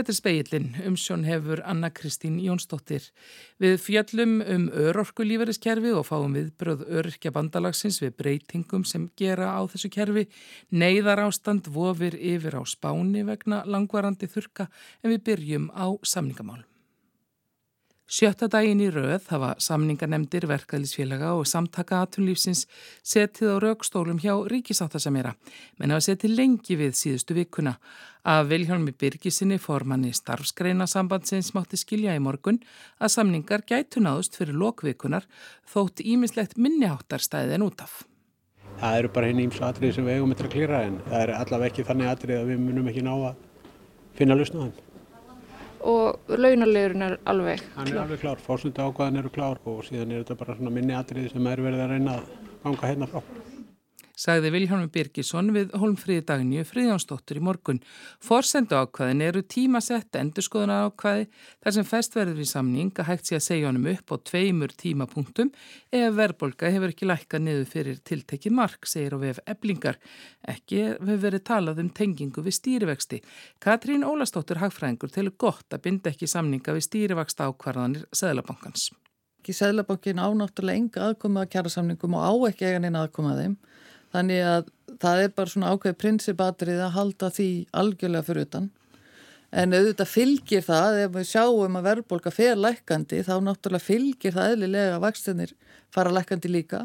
Þetta er speillin, umsjón hefur Anna Kristín Jónsdóttir. Við fjöllum um örorkulíferiskerfi og fáum við bröð öryrkja bandalagsins við breytingum sem gera á þessu kerfi. Neiðar ástand vofir yfir á spáni vegna langvarandi þurka en við byrjum á samningamálum. Sjötta daginn í rauð hafa samningarnemdir verkaðlisfélaga og samtaka aðtunlífsins setið á raukstólum hjá ríkisáttasamera, menn hafa setið lengi við síðustu vikuna. Að Viljálmi Birgisinni formanni starfskreina sambandsins mátti skilja í morgun að samningar gætu náðust fyrir lokvikunar þótt ímislegt minniháttarstæði en út af. Það eru bara henni ímsu atrið sem við eigum eftir að klýra en það er allavega ekki þannig atrið að við munum ekki ná að finna lausnaðan og launalegurin er alveg klár. Hann er alveg klár, fórsönda ákvaðin eru klár og síðan er þetta bara minni atriði sem er verið að reyna að ganga hérna frá sagði Viljónum Birgisson við Holmfríði Dagnju Fríðjónsdóttur í morgun. Forsendu ákvaðin eru tímasett endurskoðuna ákvaði þar sem fest verður í samning að hægt sé að segja honum upp á tveimur tímapunktum ef verðbolga hefur ekki lækkað niður fyrir tiltekki mark, segir á VF Eblingar. Ekki hefur verið talað um tengingu við stýrivexti. Katrín Ólastóttur Hagfræðingur telur gott að binda ekki samninga við stýrivexta ákvarðanir Sæðlabankans. Sæðlabankin ánáttúrulega enga aðkomið að kjæra samningum og á ekki eigan eina aðkomið að þeim. Þannig að það er bara svona ákveð prinsipatrið að halda því algjörlega fyrir utan. En auðvitað fylgir það, ef við sjáum að verðbólka fer lækandi, þá náttúrulega fylgir það eðlilega að vakstinir fara lækandi líka.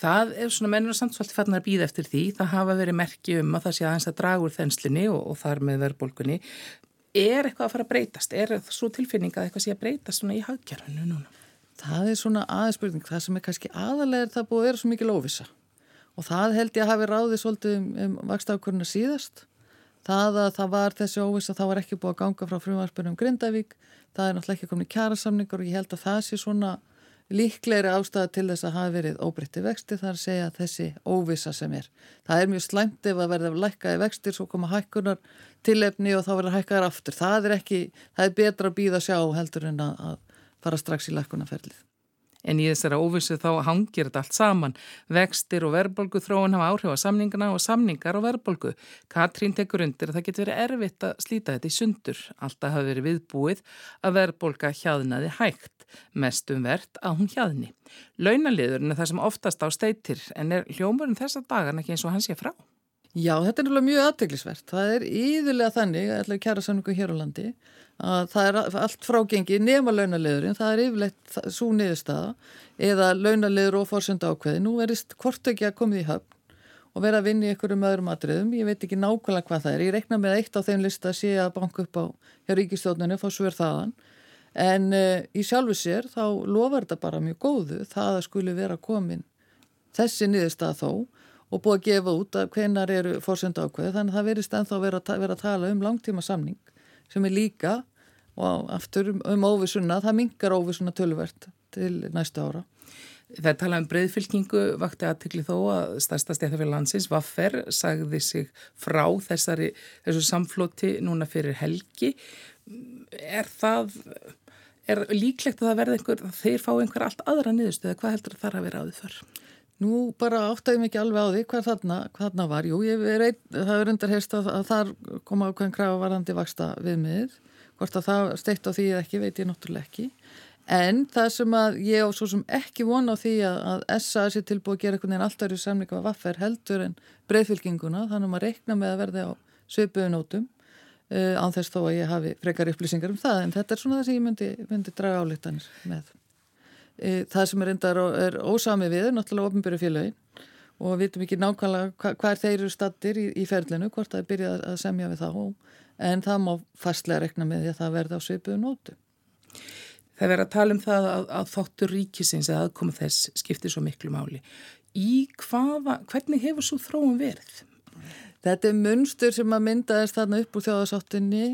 Það er svona mennur samt svolítið fannar að býða eftir því. Það hafa verið merki um að það sé aðeins að draga úr þenslinni og, og þar með verðbólkunni. Er eitthvað að fara að breytast? Er það svo tilfinning að eitthvað sé að breytast svona í hagkjörfunu núna? Það er svona aðeins það sem er kannski aðalega er það búið að vera svo mikil óvisa og það held ég að hafi ráðið svolítið um, um vakstafkurna síðast það að það var þessi óviss að það var ekki búið að ganga frá frumvarpunum Grindavík það er náttúrulega ekki komin í kjærasamningar og ég held að það sé svona líklegri ástæða til þess að hafi verið óbreytti vexti þar að segja þessi óvissa sem er. Það er mjög slæmt ef að verða lækkaði vextir svo koma hækkunar tilefni og þá verða hækkaðar aftur. Það er ekki, það er betra að býða sjá heldur en að fara strax í lækkunarferlið en í þessara óvissu þá hangir þetta allt saman. Vextir og verðbolgu þróun hafa áhrif á samningana og samningar og verðbolgu. Katrín tekur undir að það getur verið erfitt að slíta þetta í sundur. Alltaf hafi verið viðbúið að verðbolga hjaðnaði hægt, mest um verðt að hún hjaðni. Launaliðurinn er það sem oftast á steitir en er hljómurinn þessa dagan ekki eins og hans sé frá? Já, þetta er náttúrulega mjög aðteglisvert. Það er íðulega þannig, allir kæra samningu hér á landi, að það er allt frágengi nema launaleðurinn, það er yfirleitt svo niðurstaða eða launaleður og fórsönda ákveði. Nú verist hvort ekki að komið í höfn og vera að vinna í einhverjum öðrum atriðum. Ég veit ekki nákvæmlega hvað það er. Ég rekna með eitt á þeim lista að sé að banka upp á hjá ríkistjóðnunni, fá svör þaðan. En uh, í sjálfu sér þá lofar þetta bara mjög góðu það að skuli vera komin þessi niðurstaða þó og búið að gefa út að hvenar eru fórsönda ákveði. Þannig að það verist ennþá vera, vera að tala um langtíma samning sem er líka og aftur um, um óvisuna, það mingar óvisuna tölvert til næstu ára. Það tala um breyðfylkingu vakti aðtikli þó að stærsta stjæðafélag landsins, Vaffer, sagði sig frá þessari, þessu samflóti núna fyrir helgi. Er það, er líklegt að það verði einhver, þeir fá einhver allt aðra niðurstöðu, hvað heldur það að vera áður þar? Nú bara áttaðum ekki alveg á því hvað þarna, hvað þarna var. Jú, er ein, það er undir heyrst að, að þar koma ákveðin krafa varandi vaksta viðmiðið. Hvort að það steitt á því eða ekki veit ég náttúrulega ekki. En það sem að ég á svo sem ekki vona á því að, að SA sé tilbúið að gera einhvern veginn alltaf í samlinga af vaffer heldur en breyðfylginguna. Þannig að maður reikna með að verði á sveipuðunótum uh, eh, án þess þó að ég hafi frekar upplýsingar um það. En þetta er svona það sem ég myndi, myndi draga álítanir með. Uh, það sem er endar er ósami við, náttúrulega ofnbyrju félagin og við vitum ekki nákvæmlega hvað hva þeir eru stattir í, í ferlinu, hvort það er byrjað að semja við þá en það má fastlega rekna með því að það verði á svipuðu nótu. Það verður að tala um það að, að þáttur ríkisins eða aðkoma þess skiptir svo miklu máli. Í hvaða, hvernig hefur svo þróum verið? Þetta er munstur sem að myndaðist þarna upp úr þjóðasáttunni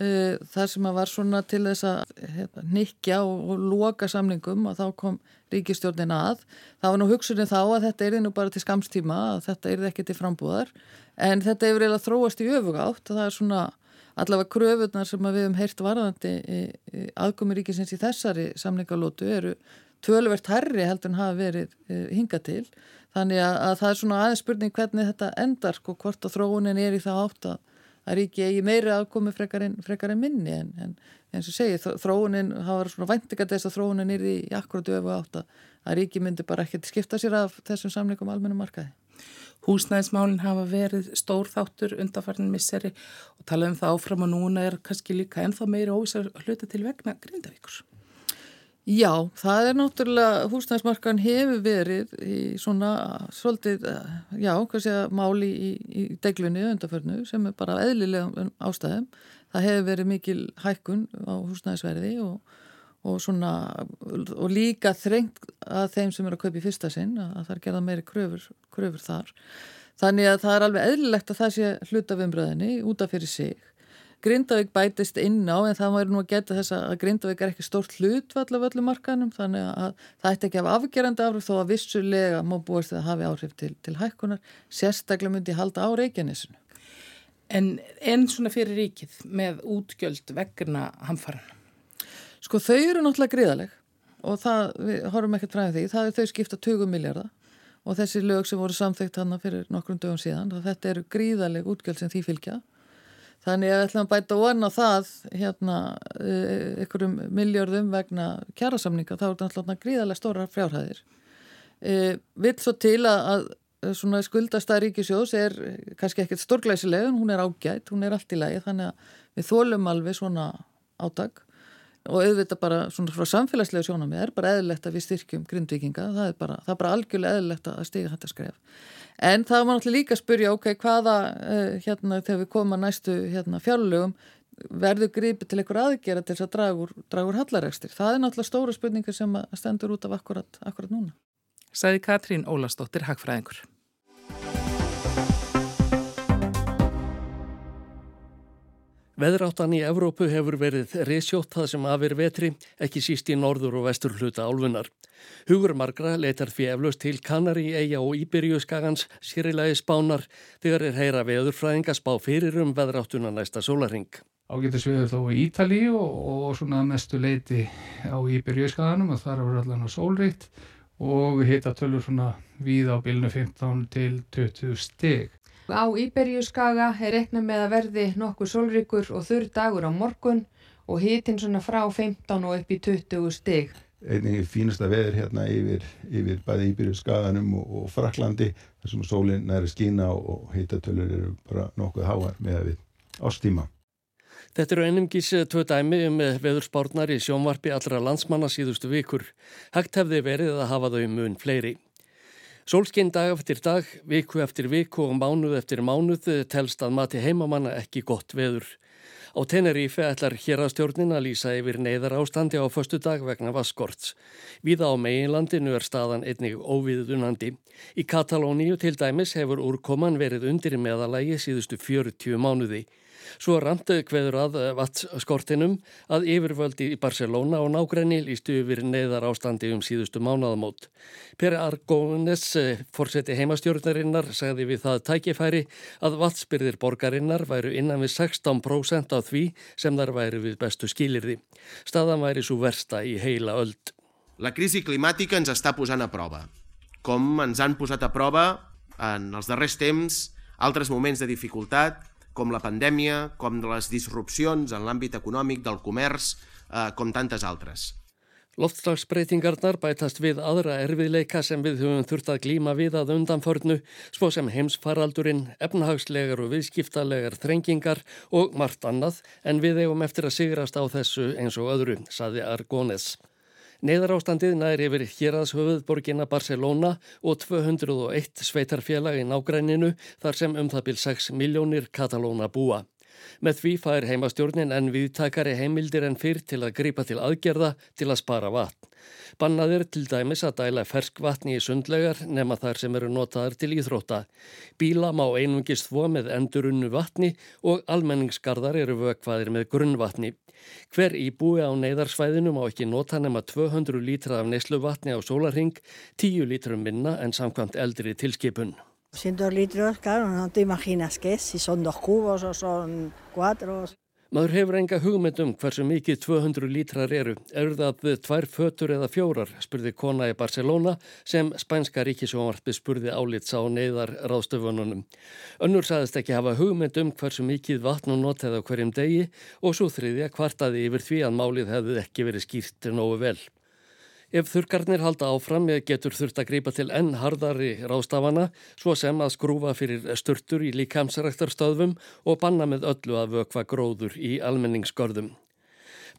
uh, þar sem að var svona til þess að hérna, nikja og, og loka samningum og þá kom ríkistjórnin að. Það var nú hugsunni þá að þetta er nú bara til skamstíma, að þetta er ekki til frambúðar. En þetta hefur eiginlega þróast í öfugátt það er svona allavega kröfunar sem við hefum heyrt varðandi aðgómiríkisins í þessari samningalótu eru tölvert herri heldur en hafa verið hinga til. Þannig að, að það er svona aðeins spurning hvernig þetta endar sko hvort að þróunin er í það átt að, að ríki eigi meiri aðkomi frekar en, frekar en minni en, en eins og segi þróunin, það var svona væntingat þess að þróunin er í akkurat öfu átt að ríki myndi bara ekkert skipta sér af þessum samlingum almennu markaði. Húsnæðismálinn hafa verið stór þáttur undarfarnin misseri og tala um það áfram og núna er kannski líka ennþá meiri óvisar hluta til vegna grindavíkur. Já, það er náttúrulega, húsnæðismarkan hefur verið í svona svolítið, já, hvað segja, máli í, í deglunni undarfarnu sem er bara eðlilega ástæðum. Það hefur verið mikil hækkun á húsnæðisverði og og, svona, og líka þrengt að þeim sem eru að kaupa í fyrsta sinn að það er gerða meiri kröfur, kröfur þar. Þannig að það er alveg eðlilegt að það sé hlut af umbröðinni útaf fyrir sig. Grindavík bætist inn á en það var nú að geta þess að Grindavík er ekki stórt hlutvall af öllum markanum þannig að það ætti ekki að hafa afgerandi áhrif þó að vissulega má búast að hafi áhrif til, til hækkunar. Sérstaklega myndi halda á Reykjanesinu. En enn svona fyrir ríkið með útgjöld vegna hamfaran? Sko þau eru náttúrulega gríðaleg og það, við horfum ekkert fræðið því, það er þau skipta 20 miljardar og þessi lög sem voru samþygt hann fyrir nokkrum dögum síðan, þetta eru gríðaleg útgjöld sem því fylgja. Þannig að við ætlum að bæta vona það hérna ykkurum e, miljardum vegna kjærasamninga, þá er þetta náttúrulega gríðalega stóra frjárhæðir. E, Vill svo til að, að svona skuldasta ríkisjós er kannski ekkert stórglæsileg, hún er ágætt, hún er allt í lagi, þannig að við þólum alveg svona átak og auðvitað bara svona frá samfélagslega sjónum er bara eðlilegt að við styrkjum grindvikinga, það er bara, það er bara algjörlega eðlilegt að stiga þetta skref en það var náttúrulega líka að spurja, ok, hvaða uh, hérna þegar við komum að næstu hérna, fjárlögum verður grípi til einhver aðgera til þess að dragur, dragur hallaregstir, það er náttúrulega stóra spurningar sem stendur út af akkurat, akkurat núna. Sæði Katrín Ólastóttir Hagfræðingur. Veðráttan í Evrópu hefur verið resjótt það sem afir vetri, ekki síst í norður og vestur hluta álfunar. Hugur margra leitar því eflaust til Kanari, Eija og Íbyrju skagans sérilagi spánar þegar er heyra veðurfræðinga spá fyrir um veðráttuna næsta sólaring. Ágættis veður þó í Ítali og, og svona mestu leiti á Íbyrju skaganum og þar er allan á sólrikt og hita tölur svona við á bilnu 15 til 20 steg. Á Íberjuskaga er rekna með að verði nokkuð solríkur og þurr dagur á morgun og hitin svona frá 15 og upp í 20 stig. Einnig fínasta veður hérna yfir, yfir bæði Íberjuskaganum og, og Fraklandi þar sem sólinn næri skína og hitatölur eru bara nokkuð háar með að við ástíma. Þetta eru einumgís tvö dæmi um veðurspárnar í sjónvarpi allra landsmanna síðustu vikur. Hægt hefði verið að hafa þau mun fleiri. Sólskinn dag eftir dag, viku eftir viku og mánuð eftir mánuð telst að mati heimamanna ekki gott veður. Á Tenerífi ætlar hérastjórnin að lýsa yfir neyðar ástandi á förstu dag vegna vaskorts. Víða á meginlandinu er staðan einnig óviðunandi. Í Katalóníu til dæmis hefur úrkoman verið undir meðalagi síðustu 40 mánuði. Svo randið hveður að vatsskortinum að yfirvöldi í Barcelona og nágræni lístu yfir neyðar ástandi um síðustu mánaðamót. Per Argónes, fórseti heimastjórnarinnar, sagði við það tækifæri að vatnsbyrðir borgarinnar væru innan við 16% af því sem þar væri við bestu skilirði. Staðan væri svo versta í heila öld. La crisi climàtica ens està posant a prova. Com ens han posat a prova en els darrers temps altres moments de dificultat com la pandèmia, com les disrupcions en l'àmbit econòmic, del comerç, eh, com tantes altres. Loftslagsbreytingarnar bætast við aðra erfiðleika sem við höfum þurft að glíma við að undanförnu, svo sem heimsfaraldurinn, efnahagslegar og viðskiptalegar þrengingar og margt annað, en við eigum eftir að sigrast á þessu eins og öðru, saði Argónes. Neiðarástandið næri yfir héraðshöfuðborgina Barcelona og 201 sveitarfélag í nágræninu þar sem um það byrj 6 miljónir Katalóna búa. Með því fær heimastjórnin en viðtakari heimildir en fyrr til að gripa til aðgerða til að spara vatn. Bannaðir til dæmis að dæla ferskvatni í sundlegar nema þar sem eru notaðar til íþrótta. Bíla má einungist þvó með endurunnu vatni og almenningsgarðar eru vökvaðir með grunnvatni. Hver íbúi á neyðarsvæðinu má ekki nota nema 200 lítra af neyslu vatni á sólarhing, 10 lítrum minna en samkvæmt eldri tilskipun. 100 litros, claro, no te imaginas qué es, si son dos cubos o son cuatro. Maður hefur enga hugmynd um hversu mikið 200 lítrar eru. Er það tvær fötur eða fjórar, spurði kona í Barcelona sem spænska ríkisjónvarpi spurði álits á neyðar ráðstöfununum. Önnur saðist ekki hafa hugmynd um hversu mikið vatn og notið á hverjum degi og svo þriði að kvartaði yfir því að málið hefði ekki verið skýrt nógu vel. Ef þurkarnir halda áfram getur þurft að grípa til enn hardari rástafana svo sem að skrúfa fyrir sturtur í líkamsræktarstöðum og banna með öllu að vökva gróður í almenningsgörðum.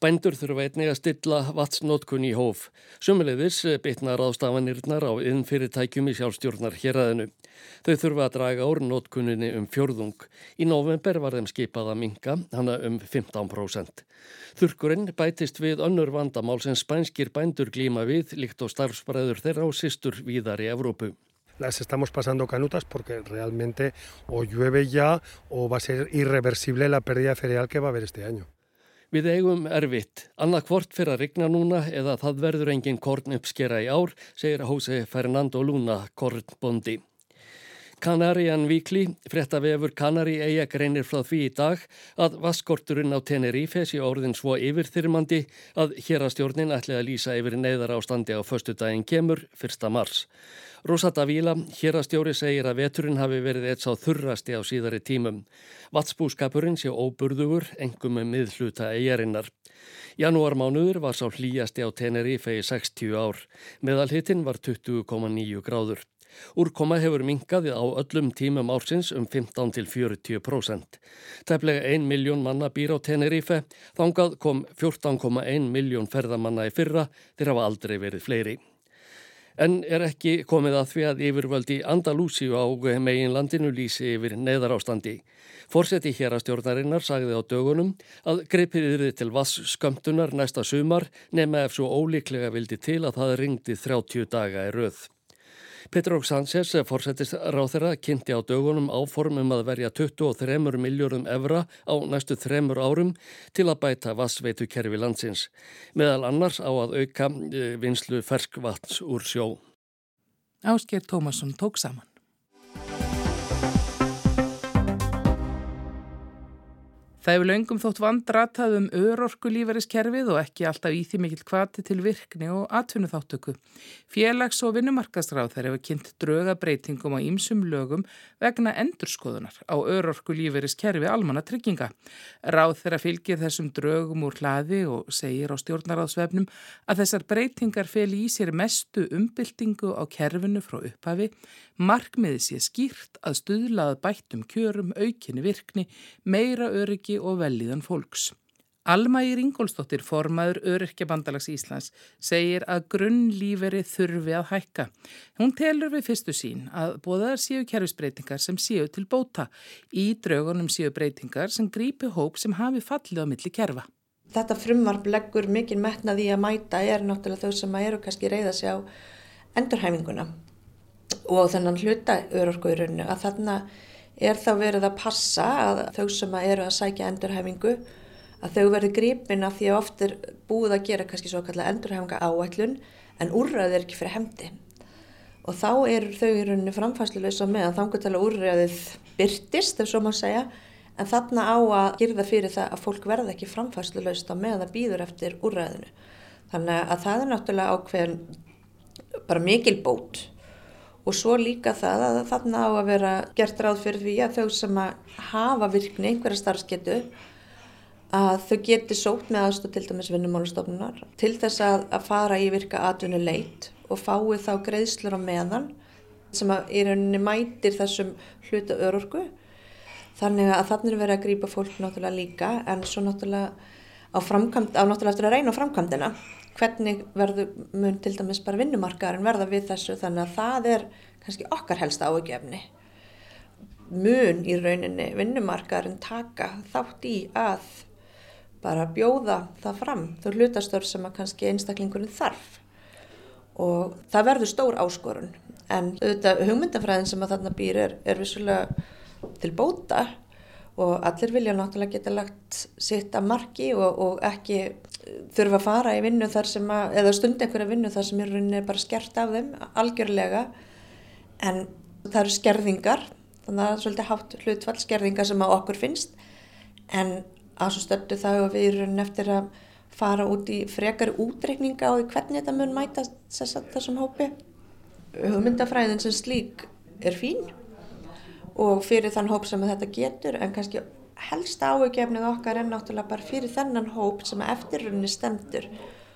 Bændur þurfa einnig að stilla vatsnótkun í hóf. Sumulegðis bitna ráðstafanirnar á innfyrirtækjum í sjálfstjórnar héræðinu. Þau þurfa að draga úr nótkuninni um fjörðung. Í november var þeim skipað að minka, hana um 15%. Þurkurinn bætist við önnur vandamál sem spænskir bændur glíma við líkt og starfsbræður þeirra á sýstur víðar í Evrópu. las estamos pasando canutas porque realmente o llueve ya o va a ser irreversible la pérdida de cereal que va a haber este año. Við eigum erfitt. Annað hvort fyrir að rigna núna eða það verður engin korn uppskera í ár, segir Jose Fernando Luna, kornbondi. Canarian Weekly, fréttavefur Canari eiga greinir frá því í dag að vaskorturinn á Tenerife sé orðin svo yfirþyrmandi að hérastjórnin ætli að lýsa yfir neyðar ástandi á förstu daginn kemur 1. mars. Rosata Víla, hérastjóri, segir að veturinn hafi verið eitt sá þurrasti á síðari tímum. Vatsbúskapurinn sé óburðugur, engum með miðluta eigarinnar. Janúarmánuður var sá hlýjasti á Tenerife í 60 ár. Meðalhittin var 20,9 gráður. Úrkoma hefur minkaði á öllum tímum ársins um 15 til 40%. Tæplega 1 miljón manna býr á Tenerife, þángað kom 14,1 miljón ferðamanna í fyrra, þeir hafa aldrei verið fleiri en er ekki komið að því að yfirvöldi Andalúsíu á megin landinu lýsi yfir neðarástandi. Fórseti hér að stjórnarinnar sagði á dögunum að greipið yfir til vass skömmtunar næsta sumar nema ef svo ólíklega vildi til að það ringdi 30 daga í röð. Petrók Sánchez, fórsetist ráþera, kynnti á dögunum áformum að verja 23 miljórum evra á næstu þremur árum til að bæta vassveitu kerfi landsins. Meðal annars á að auka eh, vinslu ferskvats úr sjó. Ásker Tómasson tók saman. Það hefur löngum þótt vandratað um örorkulíferiskerfið og ekki alltaf í því mikill kvati til virkni og atvinnuþáttöku. Félags- og vinnumarkastráð þær hefur kynnt dröga breytingum á ýmsum lögum vegna endurskoðunar á örorkulíferiskerfi almanna trygginga. Ráð þeirra fylgir þessum drögum úr hlaði og segir á stjórnaráðsvefnum að þessar breytingar fel í sér mestu umbyltingu á kerfinu frá upphafi Markmiði sé skýrt að stuðlaða bættum kjörum, aukinni virkni, meira öryggi og velíðan fólks. Almægir Ingólstóttir, formaður Öryrkja bandalags Íslands, segir að grunnlíferi þurfi að hækka. Hún telur við fyrstu sín að bóðaðar séu kerfisbreytingar sem séu til bóta. Í draugunum séu breytingar sem grípi hóp sem hafi fallið á milli kerfa. Þetta frumvarp leggur mikinn metnaði að mæta er náttúrulega þau sem eru kannski reyða sig á endurhæfinguna og þennan hluta örorkuðurinu að þarna er þá verið að passa að þau sem eru að sækja endurhefingu að þau verði grípin af því að oft er búið að gera kannski svo kallar endurhefinga áætlun en úrræðið er ekki fyrir hefndi og þá er þau í rauninni framfæslulegsa með að þangu til að úrræðið byrtist ef svo má segja en þarna á að gerða fyrir það að fólk verða ekki framfæslulegsta með að býður eftir úrræðinu. Þannig að það er náttúrulega ákveðin bara mikil bót og svo líka það að þarna á að vera gert ráð fyrir því að þau sem að hafa virkni einhverja starfsketu að þau geti sótt með aðstóð til dæmis vinnumálustofnunar til þess að, að fara í virka atvinnu leit og fái þá greiðslur á meðan sem að í rauninni mætir þessum hluta örorku. Þannig að þannig er verið að grýpa fólk náttúrulega líka en svo náttúrulega á framkvæmt, á náttúrulega eftir að reyna á framkvæmdina hvernig verður mun til dæmis bara vinnumarkaðarinn verða við þessu? Þannig að það er kannski okkar helsta áhugjefni mun í rauninni vinnumarkaðarinn taka þátt í að bara bjóða það fram þau hlutastörf sem að kannski einstaklingurinn þarf. Og það verður stór áskorun. En auðvitað hugmyndafræðin sem að þarna býr er, er vissulega til bóta og allir vilja náttúrulega geta lagt sitt að marki og, og ekki þurfa að fara í vinnu þar sem að, eða stund einhverja vinnu þar sem í rauninni er bara skert af þeim algjörlega. En það eru skerðingar þannig að það er svolítið hátt hlutfall skerðingar sem að okkur finnst. En að svo stöldu það og við erum eftir að fara út í frekari útreikninga á því hvernig þetta mun mæta þessum hópi. Hugmyndafræðin sem slík er fín og fyrir þann hóp sem þetta getur en kannski helsta áhugjefnið okkar er náttúrulega bara fyrir þennan hóp sem eftirrunni stendur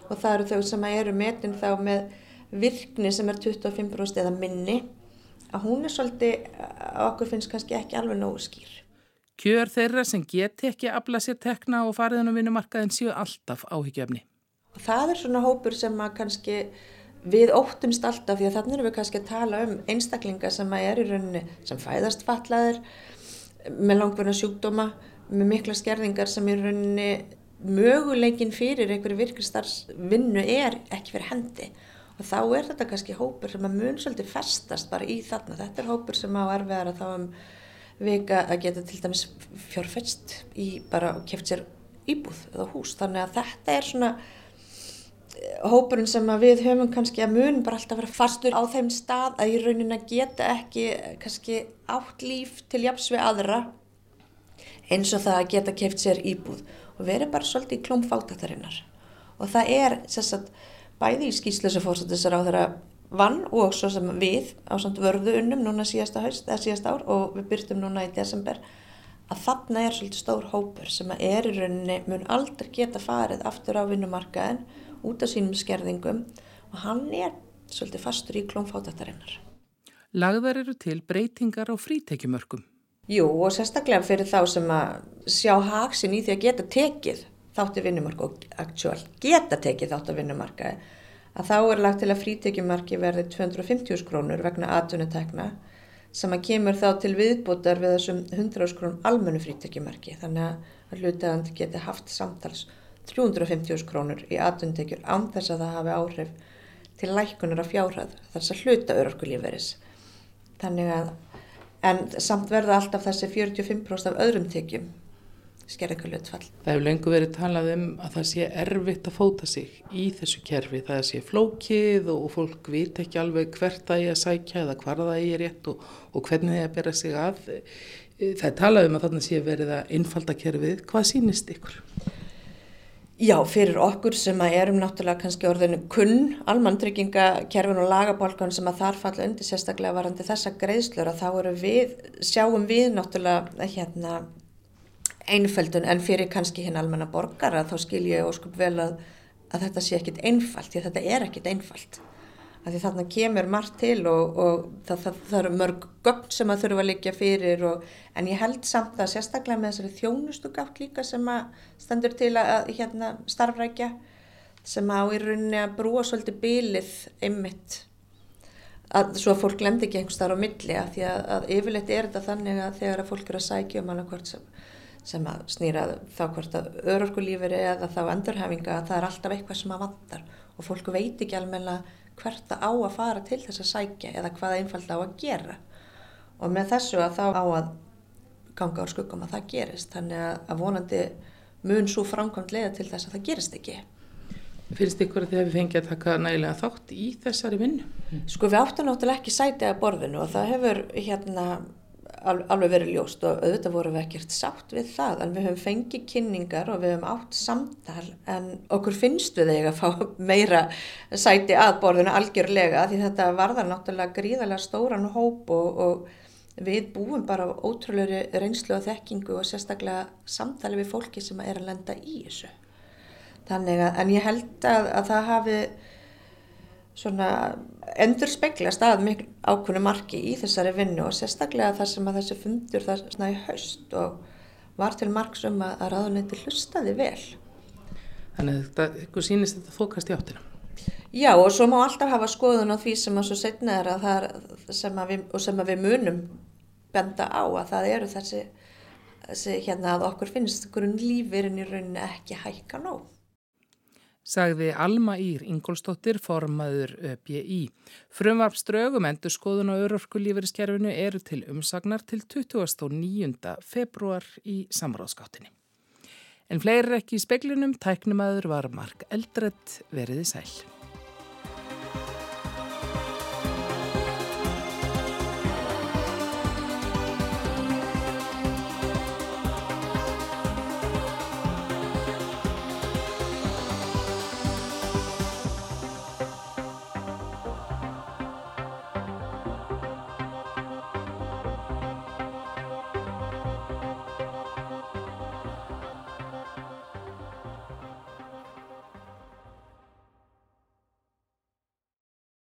og það eru þau sem eru metin þá með virkni sem er 25% eða minni að hún er svolítið, okkur finnst kannski ekki alveg nógu skýr. Kjör þeirra sem geti ekki afla sér tekna og fariðan á vinnumarkaðin séu alltaf áhyggjefni. Það er svona hópur sem að kannski við óttumst alltaf því að þannig erum við kannski að tala um einstaklinga sem er í rauninni sem fæðast fatlaðir með langverðna sjúkdóma, með mikla skerðingar sem í rauninni möguleikin fyrir einhverju virkistarfsvinnu er ekki fyrir hendi og þá er þetta kannski hópur sem að mun svolítið festast bara í þarna. Þetta er hópur sem á erfiðar að þá um vika að geta til dæmis fjárfæst í bara og keft sér íbúð eða hús. Þannig að þetta er svona hópurinn sem við höfum kannski að mun bara alltaf vera fastur á þeim stað að í raunin að geta ekki kannski átt líf til jafs við aðra eins og það að geta keft sér íbúð og verið bara svolítið í klómfátatarinnar. Og það er sérstaklega bæði í fórst þessar á þeirra vann og svo sem við á samt vörðu unnum núna síðasta haust, síðasta ár og við byrjum núna í desember að þarna er svolítið stór hópur sem að er í rauninni mun aldrei geta farið aftur á vinnumarkaðin út af sínum skerðingum og hann er svolítið fastur í klónfátatarinnar. Lagðar eru til breytingar á frítekjumörkum. Jú og sérstaklega fyrir þá sem að sjá haksin í því að geta tekið þáttu vinnumarka og actual geta tekið þáttu vinnumarkaði að þá er lagt til að frítekjumarki verði 250 krónur vegna atvinnutekna sem að kemur þá til viðbútar við þessum 100 krónum almennu frítekjumarki þannig að hlutaðandi geti haft samtals 350 krónur í atvinnutekjur án þess að það hafi áhrif til lækunar af fjárhæð þess að hluta örorkulíferis þannig að en samt verða alltaf þessi 45% af öðrum tekjum skerðingalutfall. Það hefur lengur verið talað um að það sé erfitt að fóta sig í þessu kerfi. Það sé flókið og fólk veit ekki alveg hvert það er að sækja eða hvar það er rétt og, og hvernig það er að bera sig að. Það er talað um að þarna sé verið að innfalda kerfið. Hvað sínist ykkur? Já, fyrir okkur sem að erum náttúrulega kannski orðinu kunn, almanntryggingakerfin og lagabálkan sem að þar falla undir sérstaklega varandi þessa greiðslur að þá eru við, sjáum við náttúrulega hérna einföldun en fyrir kannski hinn almenna borgara þá skil ég óskup vel að, að þetta sé ekkit einfalt því þetta er ekkit einfalt að því þarna kemur margt til og, og það, það, það eru mörg gögn sem að þurfa að liggja fyrir og, en ég held samt að sérstaklega með þessari þjónustu gátt líka sem að stendur til að hérna, starfrækja sem á í rauninni að brúa svolítið bylið einmitt að svo að fólk glemdi ekki einhvers þar á milli að því að, að yfirleitt er þetta þannig að þegar að fólk eru að sækja um alveg hvort sem sem að snýra þá hvort að örorkulíferi eða þá endurhefinga að það er alltaf eitthvað sem að vandar og fólku veit ekki almenna hvert það á að fara til þess að sækja eða hvað einfalda á að gera. Og með þessu að þá á að ganga á skuggum að það gerist. Þannig að vonandi mun svo framkvæmt leiða til þess að það gerist ekki. Finnst ykkur að þið hefur fengið að taka nægilega þátt í þessari vinnu? Sko við áttum náttúrulega ekki sæti að borðinu og það hefur hérna alveg verið ljóst og auðvitað vorum við ekkert sátt við það en við höfum fengið kynningar og við höfum átt samtal en okkur finnst við þegar að fá meira sæti að borðinu algjörlega því þetta varðar náttúrulega gríðarlega stóran hóp og, og við búum bara ótrúlega reynslu og þekkingu og sérstaklega samtali við fólki sem er að lenda í þessu. Þannig að, en ég held að, að það hafi svona endur speglast að mjög ákvönu marki í þessari vinnu og sérstaklega þar sem að þessi fundur það snæði haust og var til marksum að, að ráðuneyti hlustaði vel. Þannig að þetta, ykkur sínist þetta fókast í áttina? Já og svo má alltaf hafa skoðun á því sem að svo setna er að það sem að við, og sem að við munum benda á að það eru þessi, þessi hérna að okkur finnst grunn lífirinn í rauninni ekki hækka nóg sagði Alma Ír Ingólstóttir formaður ÖBI. Frumvarpströgum endur skoðun og örorkulíferiskerfinu eru til umsagnar til 29. februar í samráðskáttinni. En fleiri ekki í speklinum, tæknumadur var Mark Eldredd veriði sæl.